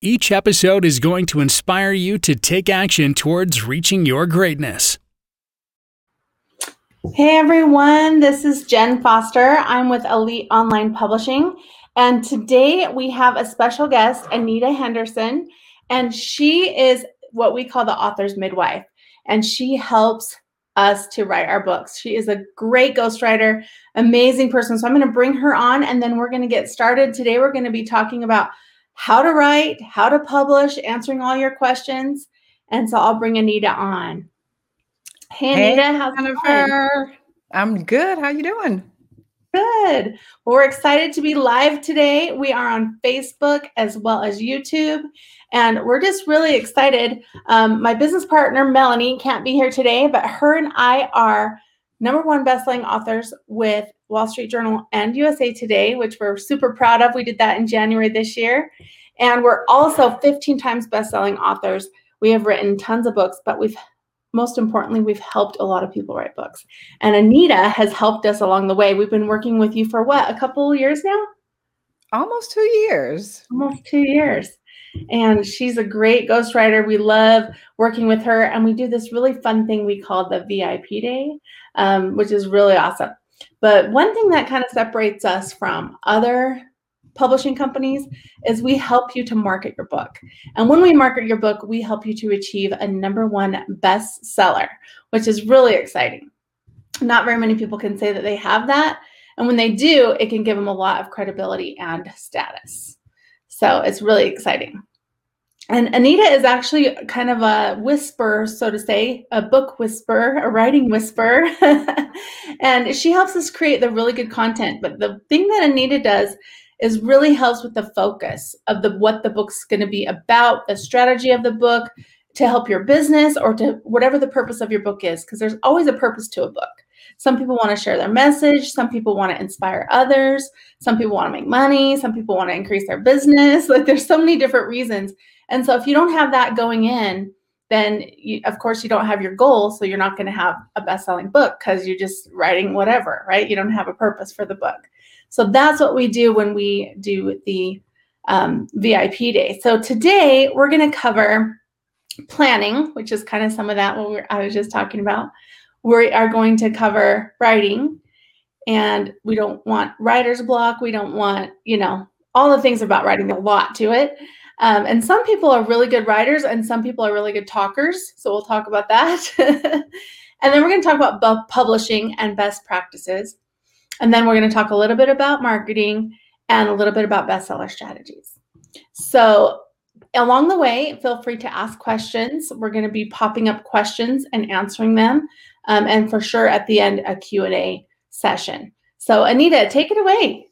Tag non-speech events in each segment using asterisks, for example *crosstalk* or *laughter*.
Each episode is going to inspire you to take action towards reaching your greatness. Hey everyone, this is Jen Foster. I'm with Elite Online Publishing, and today we have a special guest, Anita Henderson, and she is what we call the author's midwife, and she helps us to write our books. She is a great ghostwriter, amazing person. So I'm going to bring her on and then we're going to get started. Today we're going to be talking about how to write, how to publish, answering all your questions. And so I'll bring Anita on. Hey, Anita, hey, how's Jennifer? I'm good. How you doing? Good. Well, we're excited to be live today. We are on Facebook as well as YouTube, and we're just really excited. Um, my business partner Melanie can't be here today, but her and I are number one bestselling authors with Wall Street Journal and USA Today, which we're super proud of. We did that in January this year. And we're also 15 times best-selling authors. We have written tons of books, but we've most importantly, we've helped a lot of people write books. And Anita has helped us along the way. We've been working with you for what, a couple years now? Almost two years. Almost two years. And she's a great ghostwriter. We love working with her. And we do this really fun thing we call the VIP day, um, which is really awesome. But one thing that kind of separates us from other publishing companies is we help you to market your book. And when we market your book, we help you to achieve a number one bestseller, which is really exciting. Not very many people can say that they have that. And when they do, it can give them a lot of credibility and status. So it's really exciting. And Anita is actually kind of a whisper, so to say, a book whisper, a writing whisper. *laughs* and she helps us create the really good content. But the thing that Anita does is really helps with the focus of the what the book's going to be about, the strategy of the book to help your business or to whatever the purpose of your book is because there's always a purpose to a book. Some people want to share their message, some people want to inspire others, some people want to make money, some people want to increase their business. *laughs* Like there's so many different reasons. And so if you don't have that going in, then you, of course you don't have your goal so you're not going to have a best-selling book because you're just writing whatever right? You don't have a purpose for the book. So that's what we do when we do the um, vip day. So today we're going to cover planning which is kind of some of that what i was just talking about. We are going to cover writing and we don't want writer's block. We don't want you know all the things about writing a lot to it um, and some people are really good writers and some people are really good talkers. So we'll talk about that. *laughs* and then we're going to talk about both publishing and best practices. And then we're going to talk a little bit about marketing and a little bit about bestseller strategies. So along the way, feel free to ask questions. We're going to be popping up questions and answering them. Um, and for sure at the end, a Q&A session. So Anita, take it away.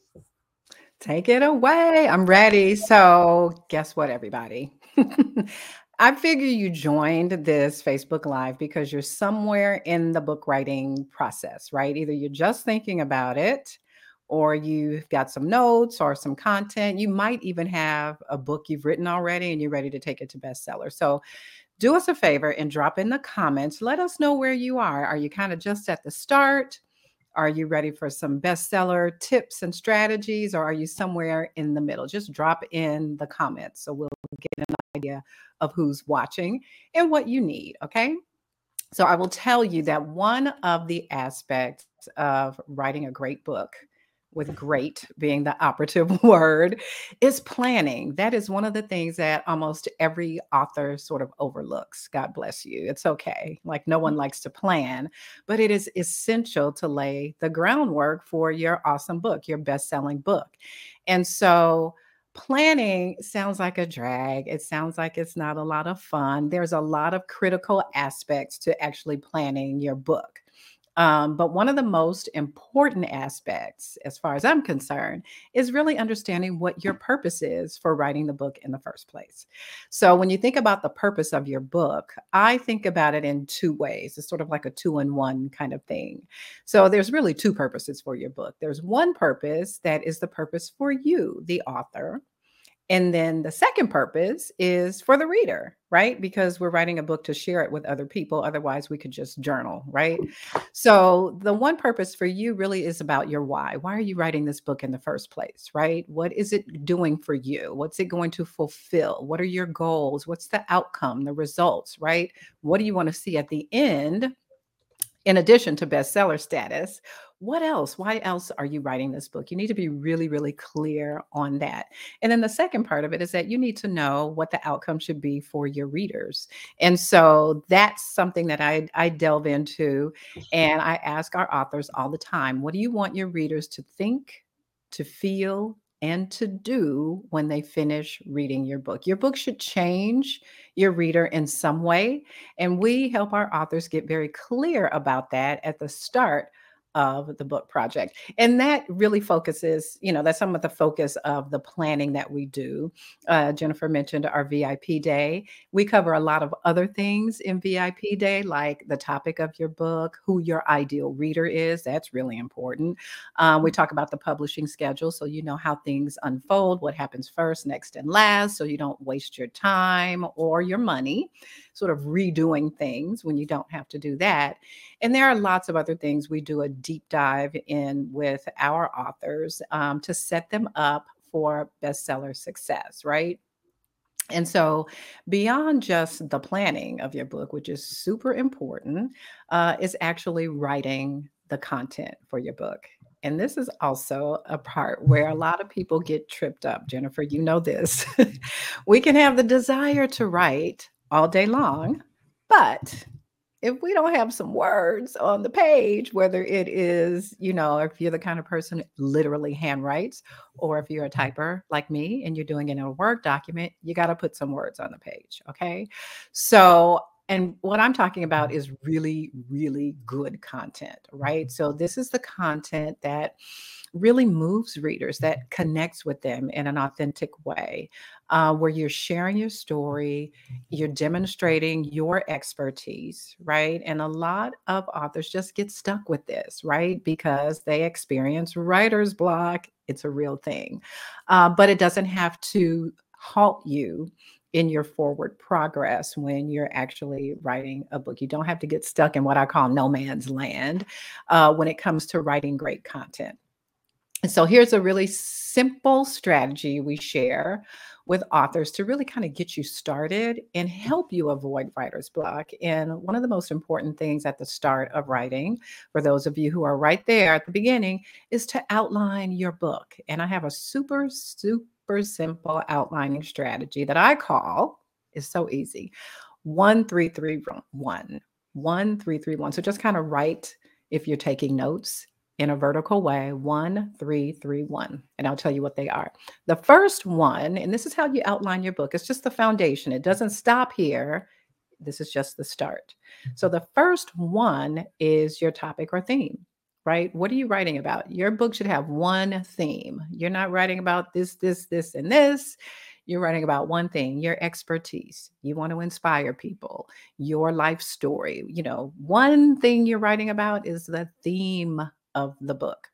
Take it away. I'm ready. So, guess what, everybody? *laughs* I figure you joined this Facebook Live because you're somewhere in the book writing process, right? Either you're just thinking about it, or you've got some notes or some content. You might even have a book you've written already and you're ready to take it to bestseller. So, do us a favor and drop in the comments. Let us know where you are. Are you kind of just at the start? Are you ready for some bestseller tips and strategies, or are you somewhere in the middle? Just drop in the comments so we'll get an idea of who's watching and what you need. Okay. So I will tell you that one of the aspects of writing a great book with great being the operative *laughs* word, is planning. That is one of the things that almost every author sort of overlooks. God bless you. It's okay. Like no one mm. likes to plan, but it is essential to lay the groundwork for your awesome book, your best selling book. And so, planning sounds like a drag. It sounds like it's not a lot of fun. There's a lot of critical aspects to actually planning your book. Um, but one of the most important aspects, as far as I'm concerned, is really understanding what your purpose is for writing the book in the first place. So, when you think about the purpose of your book, I think about it in two ways. It's sort of like a two in one kind of thing. So, there's really two purposes for your book. There's one purpose that is the purpose for you, the author, and then the second purpose is for the reader, right? Because we're writing a book to share it with other people. Otherwise, we could just journal, right? So, the one purpose for you really is about your why. Why are you writing this book in the first place, right? What is it doing for you? What's it going to fulfill? What are your goals? What's the outcome, the results, right? What do you want to see at the end? In addition to bestseller status, what else? Why else are you writing this book? You need to be really, really clear on that. And then the second part of it is that you need to know what the outcome should be for your readers. And so that's something that I, I delve into. Mm-hmm. And I ask our authors all the time what do you want your readers to think, to feel, and to do when they finish reading your book. Your book should change your reader in some way. And we help our authors get very clear about that at the start of the book project. And that really focuses, you know, that's some of the focus of the planning that we do. Uh, Jennifer mentioned our VIP day. We cover a lot of other things in VIP day, like the topic of your book, who your ideal reader is. That's really important. Um, we talk about the publishing schedule so you know how things unfold, what happens first, next, and last, so you don't waste your time or your money sort of redoing things when you don't have to do that. And there are lots of other things we do a deep dive in with our authors um, to set them up for bestseller success, right? And so, beyond just the planning of your book, which is super important, uh, is actually writing the content for your book. And this is also a part where a lot of people get tripped up. Jennifer, you know this. *laughs* we can have the desire to write all day long, but if we don't have some words on the page, whether it is, you know, if you're the kind of person literally handwrites, or if you're a typer like me and you're doing it in a Word document, you got to put some words on the page. Okay. So, and what I'm talking about is really, really good content, right? So, this is the content that really moves readers, that connects with them in an authentic way, uh, where you're sharing your story, you're demonstrating your expertise, right? And a lot of authors just get stuck with this, right? Because they experience writer's block. It's a real thing. Uh, but it doesn't have to halt you in your forward progress when you're actually writing a book. You don't have to get stuck in what I call no man's land uh, when it comes to writing great content. And so here's a really simple strategy we share with authors to really kind of get you started and mm-hmm. help you avoid writer's block. And one of the most important things at the start of writing, for those of you who are right there at the beginning, is to outline your book. And I have a super, super simple outlining strategy that I call is so easy. One, three, three, one. One, three, three, one. So just kind of write if you're taking notes in a vertical way one, three, three, one. And I'll tell you what they are. The first one, and this is how you outline your book, it's just the foundation. It doesn't stop here. This is just the start. So the first one is your topic or theme, right? What are you writing about? Your book should have one theme. You're not writing about this, this, this, and this. You're writing about one thing, your expertise. You want to inspire people, your life story. You know, one thing you're writing about is the theme of the book.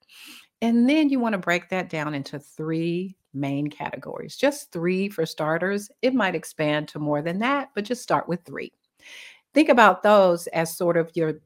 And then you want to break that down into three main categories, just three for starters. It might expand to more than that, but just start with three. Think about those as sort of your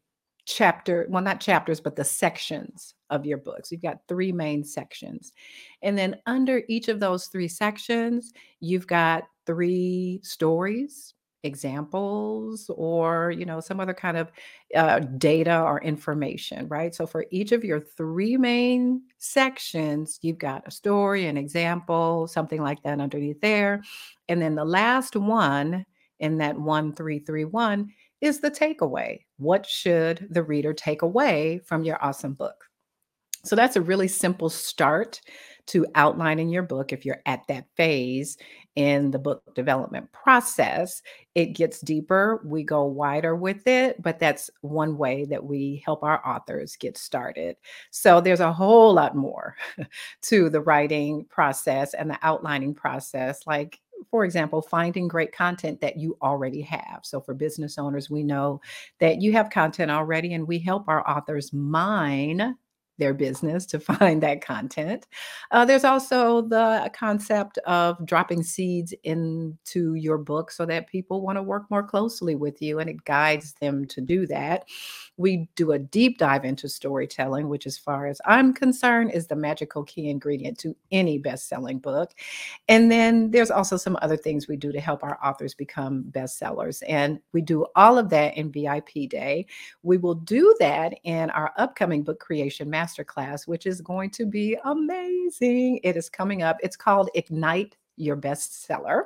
chapter, well, not chapters, but the sections of your books. You've got three main sections. And then under each of those three sections, you've got three stories examples or you know some other kind of uh, data or information right? So for each of your three main sections you've got a story an example something like that underneath there. And then the last one in that 1331 is the takeaway. What should the reader take away from your awesome book? So that's a really simple start to outlining your book if you're at that phase in the book development process. It gets deeper, we go wider with it, but that's one way that we help our authors get started. So there's a whole lot more *laughs* to the writing process and the outlining process, like for example, finding great content that you already have. So, for business owners, we know that you have content already, and we help our authors mine their business to *laughs* find that content. Uh, there's also the concept of dropping seeds into your book so that people want to work more closely with you and it guides them to do that. We do a deep dive into storytelling, which, as far as I'm concerned, is the magical key ingredient to any best selling book. And then there's also some other things we do to help our authors become bestsellers. And we do all of that in VIP Day. We will do that in our upcoming book creation master masterclass, which is going to be amazing. It is coming up. It's called Ignite Your Bestseller.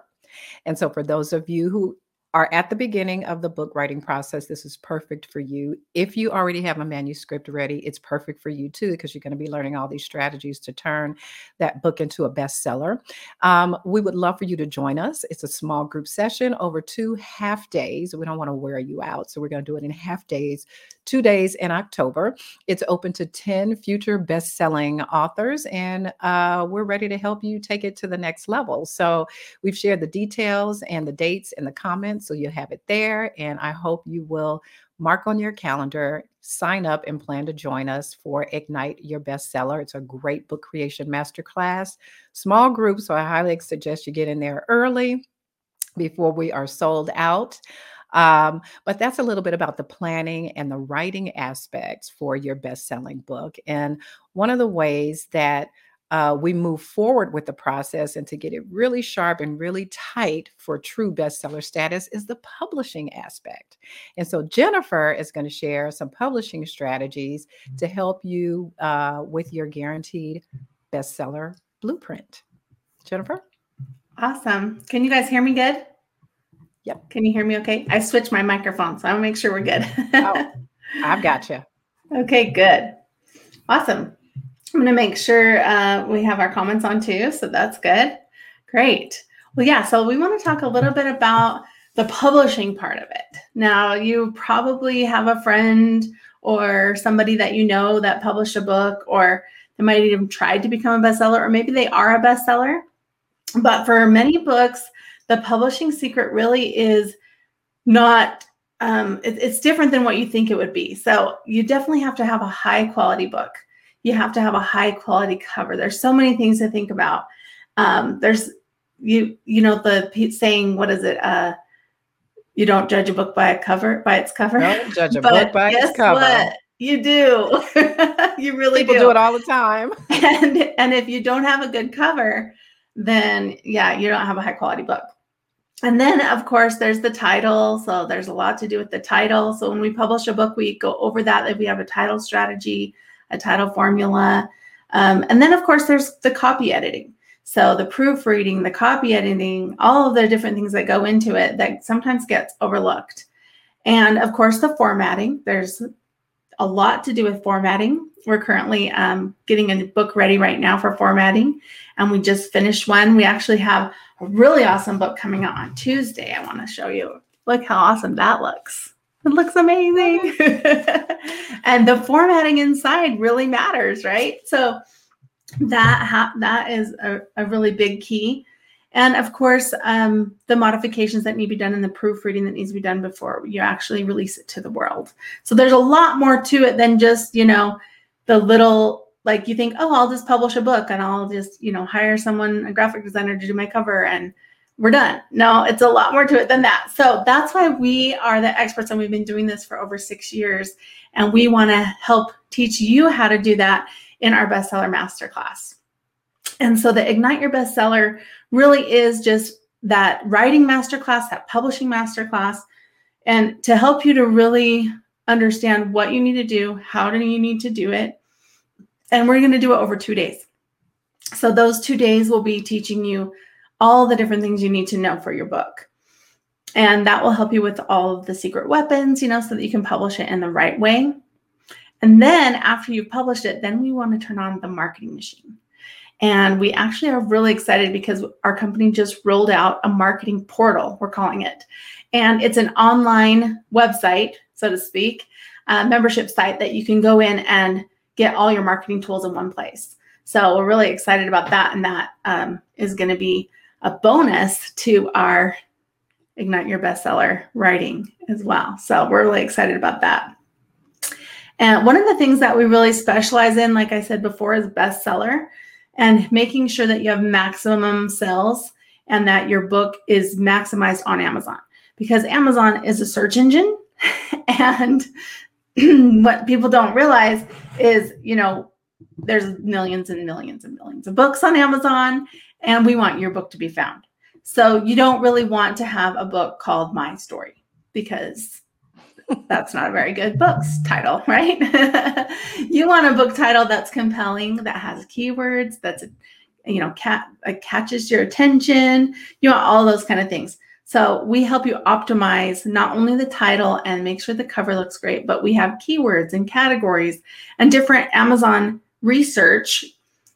And so, for those of you who are at the beginning of the book writing process, this is perfect for you. If you already have a manuscript ready, it's perfect for you too, because you're going to be learning all these strategies to turn that book into a bestseller. Um, we would love for you to join us. It's a small group session over two half days. We don't want to wear you out, so we're going to do it in half days two days in October. It's open to 10 future best selling authors, and uh, we're ready to help you take it to the next level. So, we've shared the details and the dates in the comments, so you have it there. And I hope you will mark on your calendar, sign up, and plan to join us for Ignite Your Bestseller. It's a great book creation masterclass, small group. So, I highly suggest you get in there early before we are sold out. Um, but that's a little bit about the planning and the writing aspects for your best selling book. And one of the ways that uh, we move forward with the process and to get it really sharp and really tight for true bestseller status is the publishing aspect. And so Jennifer is going to share some publishing strategies to help you uh, with your guaranteed bestseller blueprint. Jennifer? Awesome. Can you guys hear me good? Yep. Can you hear me okay? I switched my microphone, so I want to make sure we're good. oh, I've got you. *laughs* Okay, good. Awesome. I'm going to make sure uh, we have our comments on too. So that's good. Great. Well, yeah. So we want to talk a little bit about the publishing part of it. Now, you probably have a friend or somebody that you know that published a book, or they might even tried to become a bestseller, or maybe they are a bestseller. But for many books, the publishing secret really is not um, it, it's different than what you think it would be so you definitely have to have a high quality book you have to have a high quality cover there's so many things to think about um, there's you you know the saying what is it uh you don't judge a book by a cover by its cover don't judge a *laughs* book by its cover what? you do *laughs* you really people do. do it all the time *laughs* and and if you don't have a good cover then yeah you don't have a high quality book and then, of course, there's the title. So there's a lot to do with the title. So when we publish a book, we go over that. If we have a title strategy, a title formula. Um, and then, of course, there's the copy editing. So the proofreading, the copy editing, all of the different things that go into it that sometimes gets overlooked. And of course, the formatting. There's a lot to do with formatting. We're currently um, getting a book ready right now for formatting, and we just finished one. We actually have a really awesome book coming out on Tuesday. I want to show you. Look how awesome that looks. It looks amazing. *laughs* *laughs* and the formatting inside really matters, right? So that ha- that is a, a really big key. And of course, um, the modifications that need to be done and the proofreading that needs to be done before you actually release it to the world. So there's a lot more to it than just, you know, the little like you think, oh, I'll just publish a book and I'll just, you know, hire someone, a graphic designer to do my cover and we're done. No, it's a lot more to it than that. So that's why we are the experts and we've been doing this for over six years. And we want to help teach you how to do that in our bestseller masterclass. And so the Ignite Your Bestseller really is just that writing masterclass, that publishing masterclass, and to help you to really understand what you need to do, how do you need to do it, and we're going to do it over two days. So, those two days will be teaching you all the different things you need to know for your book. And that will help you with all of the secret weapons, you know, so that you can publish it in the right way. And then after you've published it, then we want to turn on the marketing machine. And we actually are really excited because our company just rolled out a marketing portal, we're calling it. And it's an online website, so to speak, membership site that you can go in and get all your marketing tools in one place. So we're really excited about that. And that um, is going to be a bonus to our Ignite Your Bestseller writing as well. So we're really excited about that. And one of the things that we really specialize in, like I said before, is bestseller and making sure that you have maximum sales and that your book is maximized on Amazon because Amazon is a search engine. *laughs* and *clears throat* what people don't realize is, you know, there's millions and millions and millions of books on Amazon, and we want your book to be found. So you don't really want to have a book called My Story because that's not a very good book's title, *laughs* right? *laughs* you want a book title that's compelling, that has keywords, that's you know, cat catches your attention. You want all those kind of things. So we help you optimize not only the title and make sure the cover looks great, but we have keywords and categories and different Amazon research,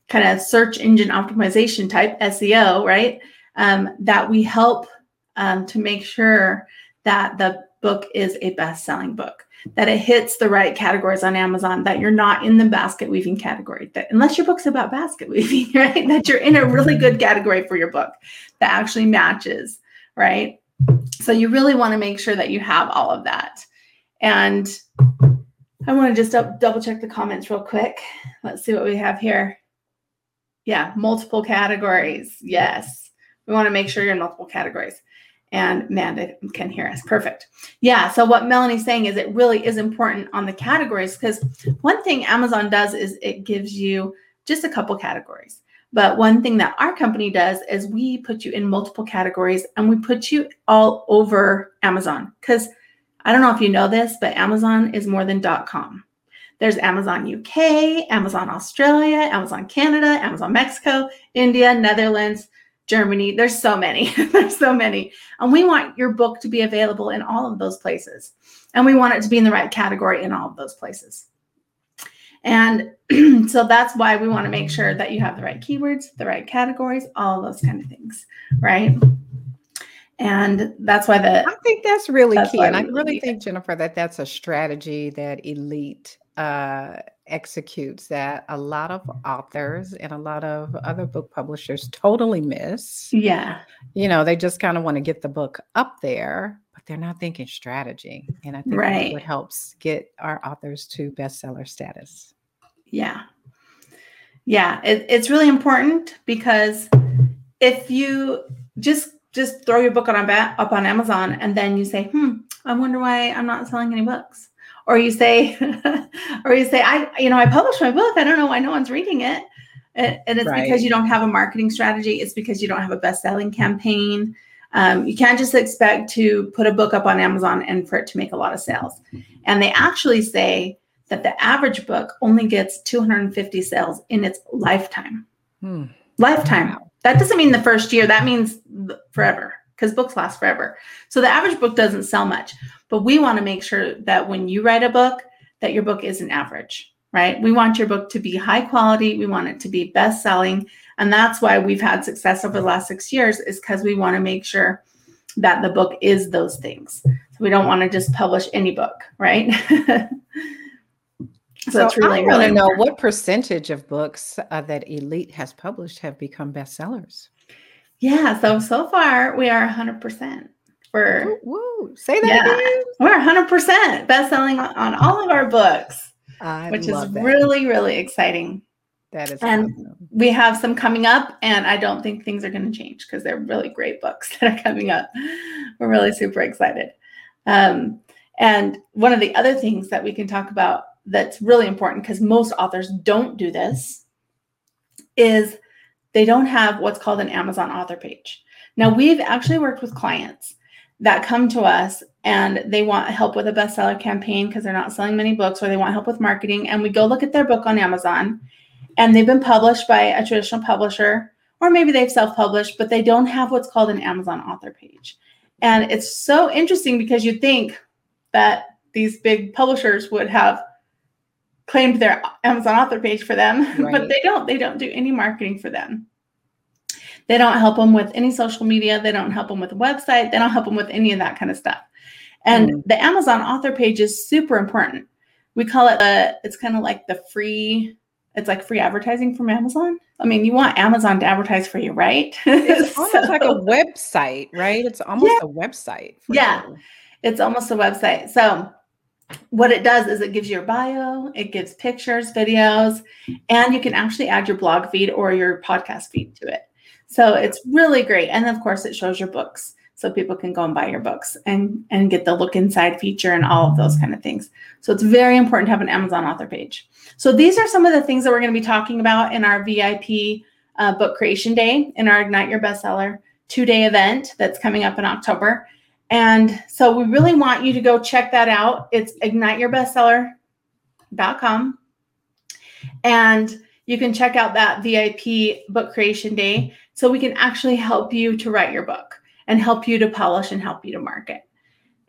kind of search engine optimization type SEO, right? Um, that we help um, to make sure that the book is a best selling book, that it hits the right categories on Amazon, that you're not in the basket weaving category, that unless your book's about basket weaving, *laughs* right? That you're in a really good category for your book that actually matches, right? So you really want to make sure that you have all of that. And I want to just double check the comments real quick. Let's see what we have here. Yeah, multiple categories. Yes. We want to make sure you're in multiple categories and Amanda can hear us. Perfect. Yeah. So what Melanie's saying is it really is important on the categories because one thing Amazon does is it gives you just a couple categories. But one thing that our company does is we put you in multiple categories and we put you all over Amazon because I don't know if you know this, but Amazon is more than .com. There's Amazon UK, Amazon Australia, Amazon Canada, Amazon Mexico, India, Netherlands, Germany. There's so many. *laughs* There's so many. And we want your book to be available in all of those places. And we want it to be in the right category in all of those places. And *clears throat* so that's why we want to make sure that you have the right keywords, the right categories, all those kind of things, right? And that's why the I think that's really that's key. And I really think, Jennifer, that that's a strategy that Elite uh, executes that a lot of authors and a lot of other book publishers totally miss. Yeah. You know, they just kind of want to get the book up there, but they're not thinking strategy. And I think right. that's what helps get our authors to bestseller status. Yeah. Yeah. It, it's really important because if you just just throw your book on up on Amazon and then you say, hmm, I wonder why I'm not selling any books or you say *laughs* or you say i you know i published my book. I don't know why no one's reading it. And, it's right. because you don't have a marketing strategy. It's because you don't have a best-selling campaign. Um, you can't just expect to put a book up on amazon and for it to make a lot of sales. And they actually say that the average book only gets 250 sales in its lifetime. Hmm. lifetime. That doesn't mean the first year. That means forever because books last forever. So the average book doesn't sell much, but we want to make sure that when you write a book, that your book isn't average, right? We want your book to be high quality. We want it to be best selling. And that's why we've had success over the last six years is because we want to make sure that the book is those things. So we don't want to just publish any book, right? *laughs* so, so it's really, I want to know what percentage of books uh, that Elite has published have become bestsellers. Yeah. So so far we are 100% for. Woo, woo. Say that yeah, again. We're 100% best selling on all of our books, I which is that. really really exciting. That is and awesome. we have some coming up, and I don't think things are going to change because they're really great books *laughs* that are coming up. We're really super excited. Um, and one of the other things that we can talk about that's really important because most authors don't do this is they don't have what's called an Amazon author page. Now, we've actually worked with clients that come to us and they want help with a bestseller campaign because they're not selling many books or they want help with marketing. And we go look at their book on Amazon and they've been published by a traditional publisher or maybe they've self published, but they don't have what's called an Amazon author page. And it's so interesting because you think that these big publishers would have claimed their Amazon author page for them, *laughs* right. but they don't. They don't do any marketing for them. They don't help them with any social media. They don't help them with a website. They don't help them with any of that kind of stuff. And mm. the Amazon author page is super important. We call it the, it's kind of like the free, it's like free advertising from Amazon. I mean, you want Amazon to advertise for you, right? It's so, *laughs* almost like a website, right? It's almost yeah. a website. yeah. It's almost a website. So what it does is it gives you your bio, it gives pictures, videos, and you can actually add your blog feed or your podcast feed to it. So it's really great. And of course, it shows your books so people can go and buy your books and and get the look inside feature and all of those kind of things. So it's very important to have an Amazon author page. So these are some of the things that we're going to be talking about in our VIP uh, book creation day in our Ignite Your Bestseller two day event that's coming up in October. And so we really want you to go check that out. It's igniteyourbestseller.com. And you can check out that VIP book creation day so we can actually help you to write your book and help you to polish and help you to market.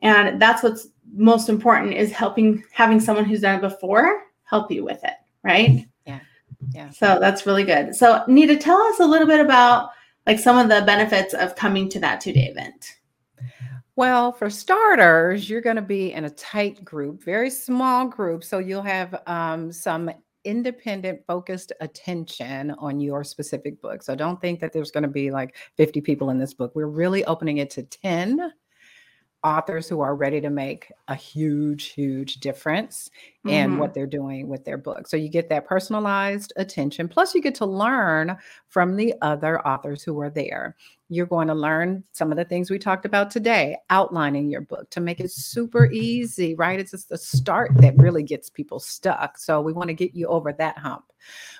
And that's what's most important is helping having someone who's done it before help you with it, right? Yeah. Yeah. So that's really good. So Nita, tell us a little bit about like some of the benefits of coming to that two-day event. Well, for starters, you're going to be in a tight group, very small group. So you'll have um, some independent focused attention on your specific book. So don't think that there's going to be like 50 people in this book. We're really opening it to 10 authors who are ready to make a huge, huge difference mm-hmm. in what they're doing with their book. So you get that personalized attention. Plus, you get to learn from the other authors who are there. You're going to learn some of the things we talked about today, outlining your book to make it super easy, right? It's just the start that really gets people stuck. So we want to get you over that hump.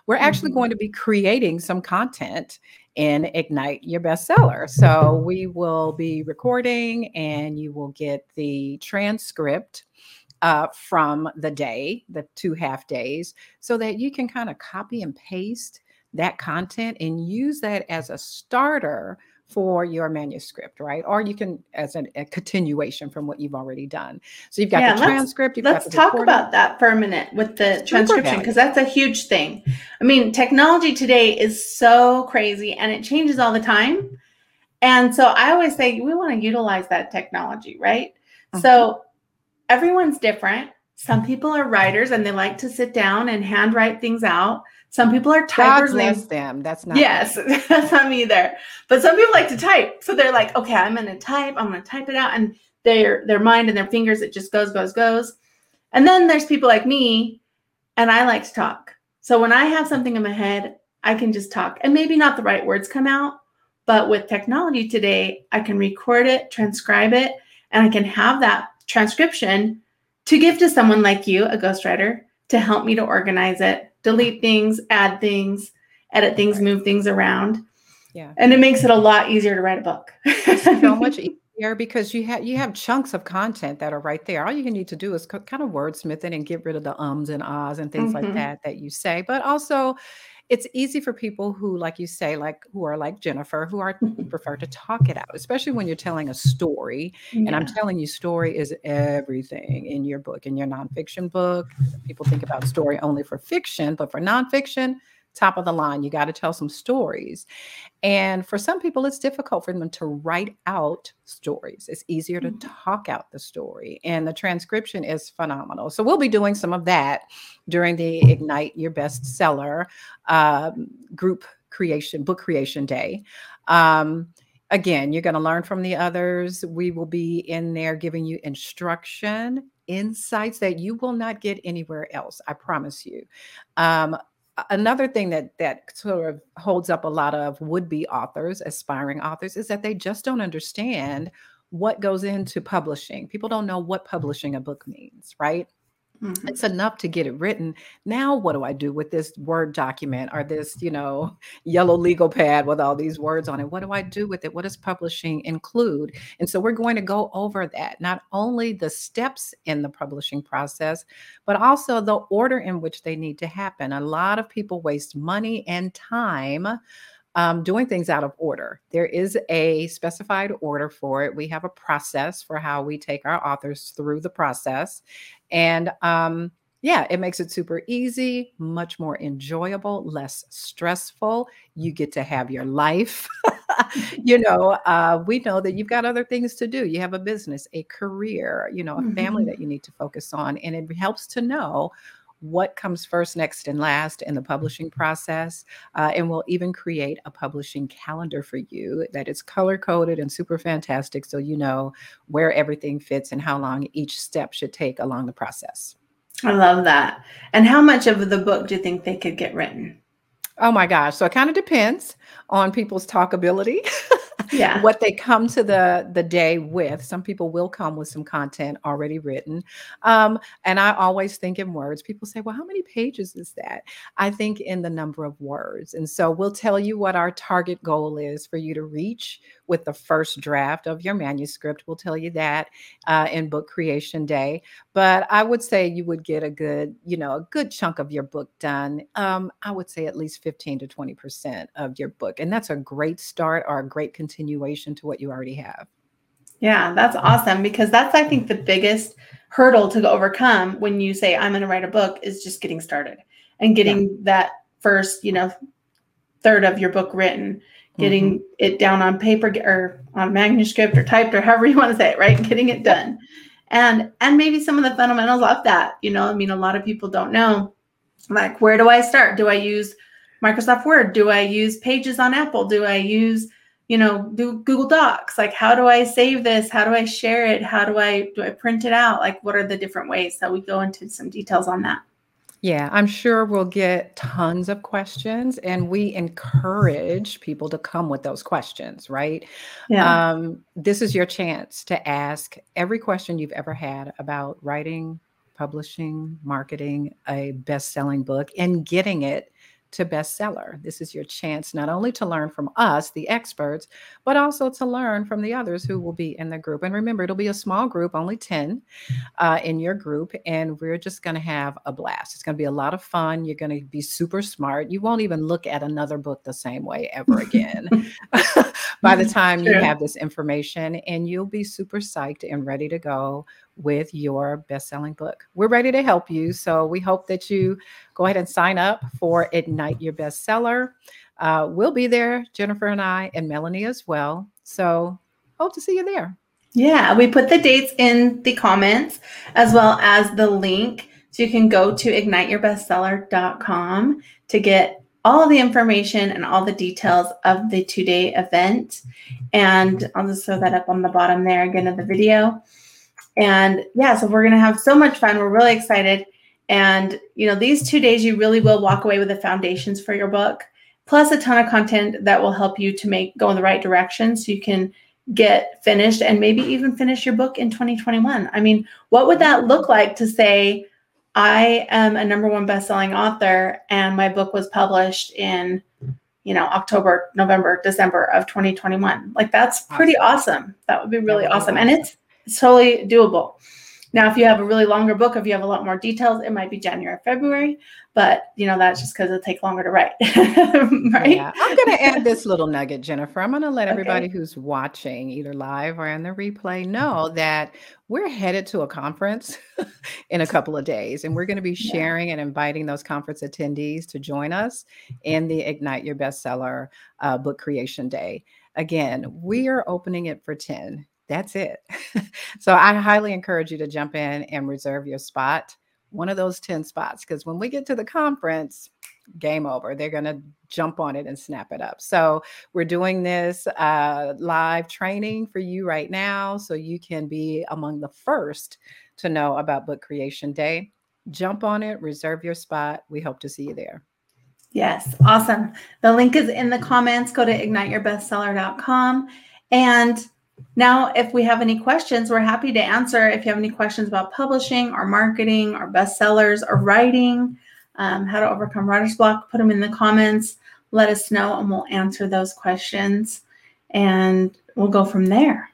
We're actually mm-hmm. going to be creating some content in Ignite Your Bestseller. So we will be recording and you will get the transcript uh, from the day, the two half days, so that you can kind of copy and paste that content and use that as a starter for your manuscript, right? Or you can as a, a continuation from what you've already done. So you've got yeah, the transcript. let's talk recording. about that for a minute with the transcription because that's a huge thing. I mean, technology today is so crazy and it changes all the time. And so I always say we want to utilize that technology, right? Mm-hmm. So everyone's different. Some people are writers and they like to sit down and handwrite things out. Some people are typers. God bless them. That's not yes, *laughs* that's not me either. But some people like to type, so they're like, okay, I'm going to type. I'm going to type it out, and their their mind and their fingers, it just goes, goes, goes. And then there's people like me, and I like to talk. So when I have something in my head, I can just talk, and maybe not the right words come out, but with technology today, I can record it, transcribe it, and I can have that transcription to give to someone like you, a ghostwriter, to help me to organize it delete things, add things, edit things, move things around. Yeah. And it makes it a lot easier to write a book. so *laughs* much easier because you have you have chunks of content that are right there. All you need to do is kind of wordsmith it and get rid of the ums and ahs and things mm-hmm. like that that you say. But also it's easy for people who like you say like who are like jennifer who are *laughs* prefer to talk it out especially when you're telling a story yeah. and i'm telling you story is everything in your book in your nonfiction book people think about story only for fiction but for nonfiction top of the line. You got to tell some stories. And for some people, it's difficult for them to write out stories. It's easier to mm-hmm. talk out the story. And the transcription is phenomenal. So we'll be doing some of that during the Ignite Your Bestseller um, group creation, book creation day. Um, again, you're going to learn from the others. We will be in there giving you instruction, insights that you will not get anywhere else. I promise you. Um, another thing that that sort of holds up a lot of would-be authors aspiring authors is that they just don't understand what goes into publishing. People don't know what mm-hmm. publishing a book means right Mm-hmm. It's enough to get it written. Now, what do I do with this Word document or this, you know, *laughs* yellow legal pad with all these words on it? What do I do with it? What does publishing include? And so, we're going to go over that not only the steps in the publishing process, but also the order in which they need to happen. A lot of people waste money and time um, doing things out of order. There is a specified order for it. We have a process for how we take our authors through the process. And um, yeah, it makes it super easy, much more enjoyable, less stressful. You get to have your life. *laughs* you know, uh, we know that you've got other things to do. You have a business, a career, you know, a family Mhm. that you need to focus on. And it helps to know what comes first, next, and last in the publishing process. Uh, and we'll even create a publishing calendar for you that is color coded and super fantastic. So you know where everything fits and how long each step should take along the process. I love that. And how much of the book do you think they could get written? Oh my gosh. So it kind of depends on people's talkability. *laughs* Yeah. what they come to the the day with. Some people will come with some content already written um, and i always think in words. People say well how many pages is that? I think in the number of words. And so we'll tell you what our target goal is for you to reach with the first draft of your manuscript we'll tell you that uh, in book creation day but i would say you would get a good you know a good chunk of your book done um, i would say at least 15 to 20 percent of your book and that's a great start or a great continuation to what you already have. Yeah, that's awesome because that's I think the biggest hurdle to overcome when you say I'm going to write a book is just getting started and getting that first, you know, third of your book written, getting mm-hmm. it down on paper or on manuscript or typed or however you want to say it, right? Getting it done. And and maybe some of the fundamentals of that, you know, I mean a lot of people don't know like where do I start? Do I use Microsoft Word? Do I use Pages on Apple? Do I use you know do google docs like how do i save this how do i share it how do i do i print it out like what are the different ways so we go into some details on that Yeah, I'm sure we'll get tons of questions, and we encourage people to come with those questions, right? yeah Um, this is your chance to ask every question you've ever had about writing, publishing, marketing a best selling book, and getting it to bestseller. This is your chance not only to learn from us, the experts, but also to learn from the others who will be in the group. And remember, it'll be a small group, only 10 uh, in your group, and we're just going to have a blast. It's going to be a lot of fun. You're going to be super smart. You won't even look at another book the same way ever again *laughs* *laughs* by the time you have this information, and you'll be super psyched and ready to go with your best selling book. We're ready to help you. So we hope that you go ahead and sign up for Ignite Your Bestseller. Uh, we'll be there, Jennifer and I, and Melanie as well. So hope to see you there. yeah we put the dates in the comments as well as the link so you can go to igniteyourbestseller.com to get all the information and all the details of the two-day event. And i'll just throw that up on the bottom there again of the video. And yeah so we're going to have so much fun. We're really excited. And you know these two days you really will walk away with the foundations for your book plus a ton of content that will help you to make go in the right direction so you can get finished and maybe even finish your book in 2021 i mean what would that look like to say i am a number one best-selling author and my book was published in you know october november december of 2021 like that's pretty awesome. That would be really awesome. And it's it's totally doable. Now, if you have a really longer book, if you have a lot more details, it might be January, February, but you know that's just because it takes longer to write, *laughs* right? Yeah, I'm going to add this little nugget, Jennifer. I'm going to let *laughs* Okay. everybody who's watching, either live or in the replay, know that we're headed to a conference *laughs* in a couple of days, and we're going to be Yeah. sharing and inviting those conference attendees to join us in the Ignite Your Bestseller uh, Book Creation Day. Again, we are opening it for 10. That's it. *laughs* so I highly encourage you to jump in and reserve your spot, one of those 10 spots, because when we get to the conference, game over. They're going to jump on it and snap it up. So we're doing this uh, live training for you right now so you can be among the first to know about Book Creation Day. Jump on it, reserve your spot. We hope to see you there. Yes, awesome. The link is in the comments. Go to igniteyourbestseller.com. And now, if we have any questions, we're happy to answer. If you have any questions about publishing or marketing or bestsellers or writing, um, how to overcome writer's block, put them in the comments. Let us know, and we'll answer those questions. And we'll go from there.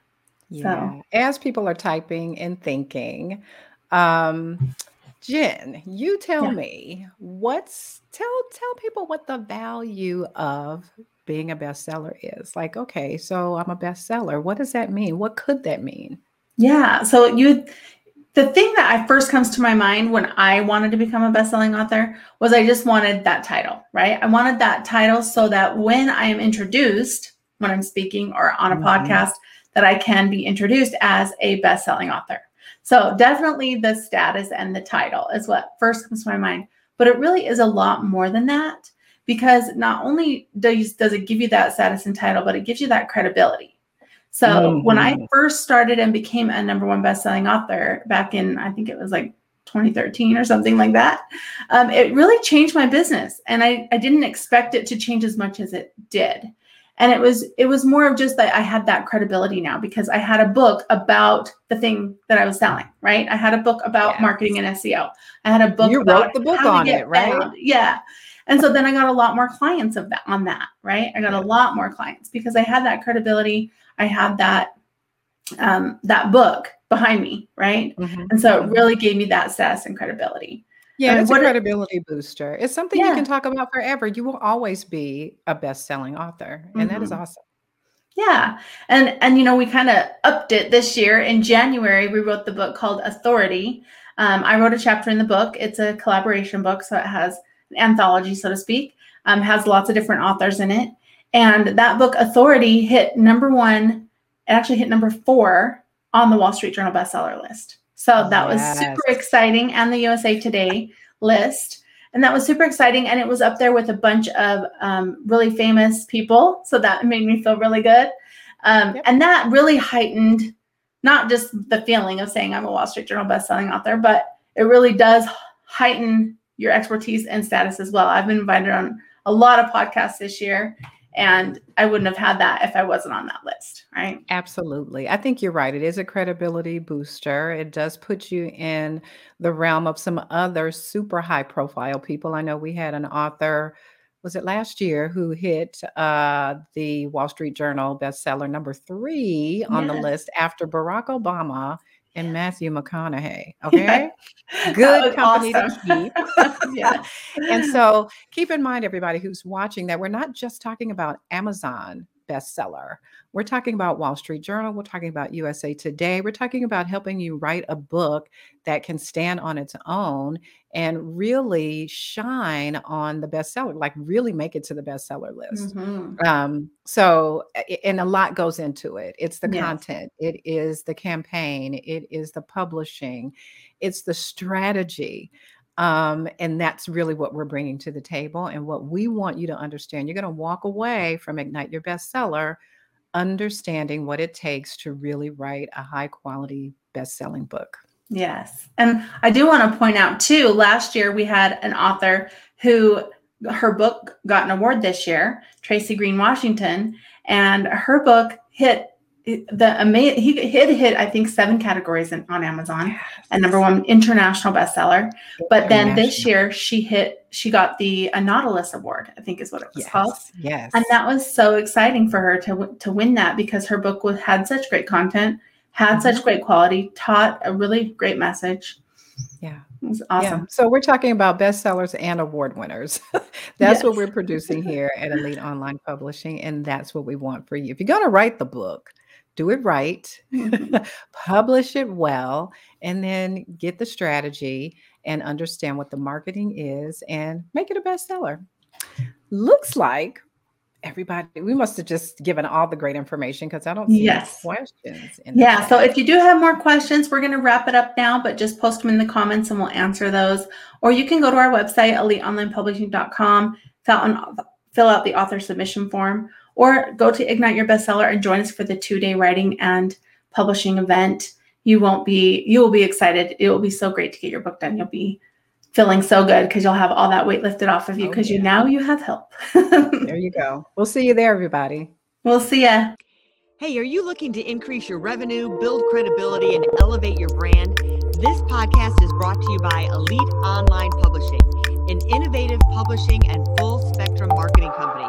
Yeah. As people are typing and thinking, um, Jen, you tell Yeah. me what's tell tell people what the value of being a bestseller is. Like, okay, so I'm a bestseller. What does that mean? What could that mean? Yeah. So you the thing that I first comes to my mind when I wanted to become a best-selling author was I just wanted that title, right? I wanted that title so that when I am introduced, when I'm speaking or on a mm-hmm. podcast, that I can be introduced as a best-selling author. So definitely the status and the title is what first comes to my mind. But it really is a lot more than that because not only does, does it give you that status and title, but it gives you that credibility. So mm-hmm. when I mm-hmm. first started and became a number one best-selling author back in, I think it was like 2013 or something like that, um, it really changed my business. And I, I didn't expect it to change as much as it did and it was it was more of just that i had that credibility now because i had a book about the thing that i was selling right i had a book about yes. marketing and seo i had a book you wrote the book on it right found. yeah and so then i got a lot more clients of that on that right i got a lot more clients because i had that credibility i had that um, that book behind me right mm-hmm. and so it really gave me that status and credibility yeah, it's a credibility booster. It's something you can talk about forever. You will always be a best-selling author, and that is Mhm. awesome. Yeah. And and you know, we kind of upped it this year. In January, we wrote the book called Authority. Um, I wrote a chapter in the book. It's a collaboration book, so it has anthology, so to speak. Um, has lots of different authors in it. And that book, Authority, hit number one. It actually hit number four on the Wall Street Journal bestseller list. So that was super exciting and the USA Today list. And that was super exciting. And it was up there with a bunch of um, really famous people. So that made me feel really good. Um, yep. And that really heightened not just the feeling of saying I'm a Wall Street Journal bestselling author, but it really does heighten your expertise and status as well. I've been invited on a lot of podcasts this year and I wouldn't have had that if I wasn't on that list, right? Absolutely. I think you're right. It is a credibility booster. It does put you in the realm of some other super high profile people. I know we had an author, was it last year, who hit uh, the Wall Street Journal bestseller number three on yes. the list after Barack Obama and Matthew McConaughey. *laughs* Okay. Good company awesome. to keep. *laughs* *laughs* yeah. and so keep in mind, everybody who's watching, that we're not just talking about Amazon bestseller. We're talking about Wall Street Journal. We're talking about USA Today. We're talking about helping you write a book that can stand on its own and really shine on the bestseller, like really make it to the bestseller list. Mm-hmm. Um, so, and a lot goes into it. It's the yes. content, it is the campaign, it is the publishing, it's the strategy. Um, and that's really what we're bringing to the table. And what we want you to understand you're going to walk away from Ignite Your Bestseller understanding what it takes to really write a high quality best selling book. Yes. And I do want to point out too, last year we had an author who her book got an award this year, Tracy Green Washington, and her book hit the amazing he hit hit I think seven categories in, on Amazon and number one international bestseller. But then this year she hit she got the a Nautilus Award I think is what it was yes. called. Yes, and that was so exciting for her to to win that because her book was had such great content, had mm-hmm. such great quality, taught a really great message. Yeah. It was awesome. Yeah. So we're talking about bestsellers and award winners. *laughs* that's yes. what we're producing *laughs* here at Elite Online Publishing, and that's what we want for you. If you're going to write the book, do it right, mm-hmm. *laughs* publish it well, and then get the strategy and understand what the marketing is and make it a bestseller. Looks like everybody we must have just given all the great information because i don't see yes. questions yeah so if you do have more questions we're going to wrap it up now but just post them in the comments and we'll answer those or you can go to our website eliteonlinepublishing.com fill out, fill out the author submission form or go to Ignite Your Bestseller and join us for the two day writing and publishing event. You won't be, you will be excited. It will be so great to get your book done. You'll be feeling so good because you'll have all that weight lifted off of you because oh, yeah. you now you have help. *laughs* there you go. We'll see you there, everybody. We'll see ya. Hey, are you looking to increase your revenue, build credibility, and elevate your brand? This podcast is brought to you by Elite Online Publishing, an innovative publishing and full spectrum marketing company.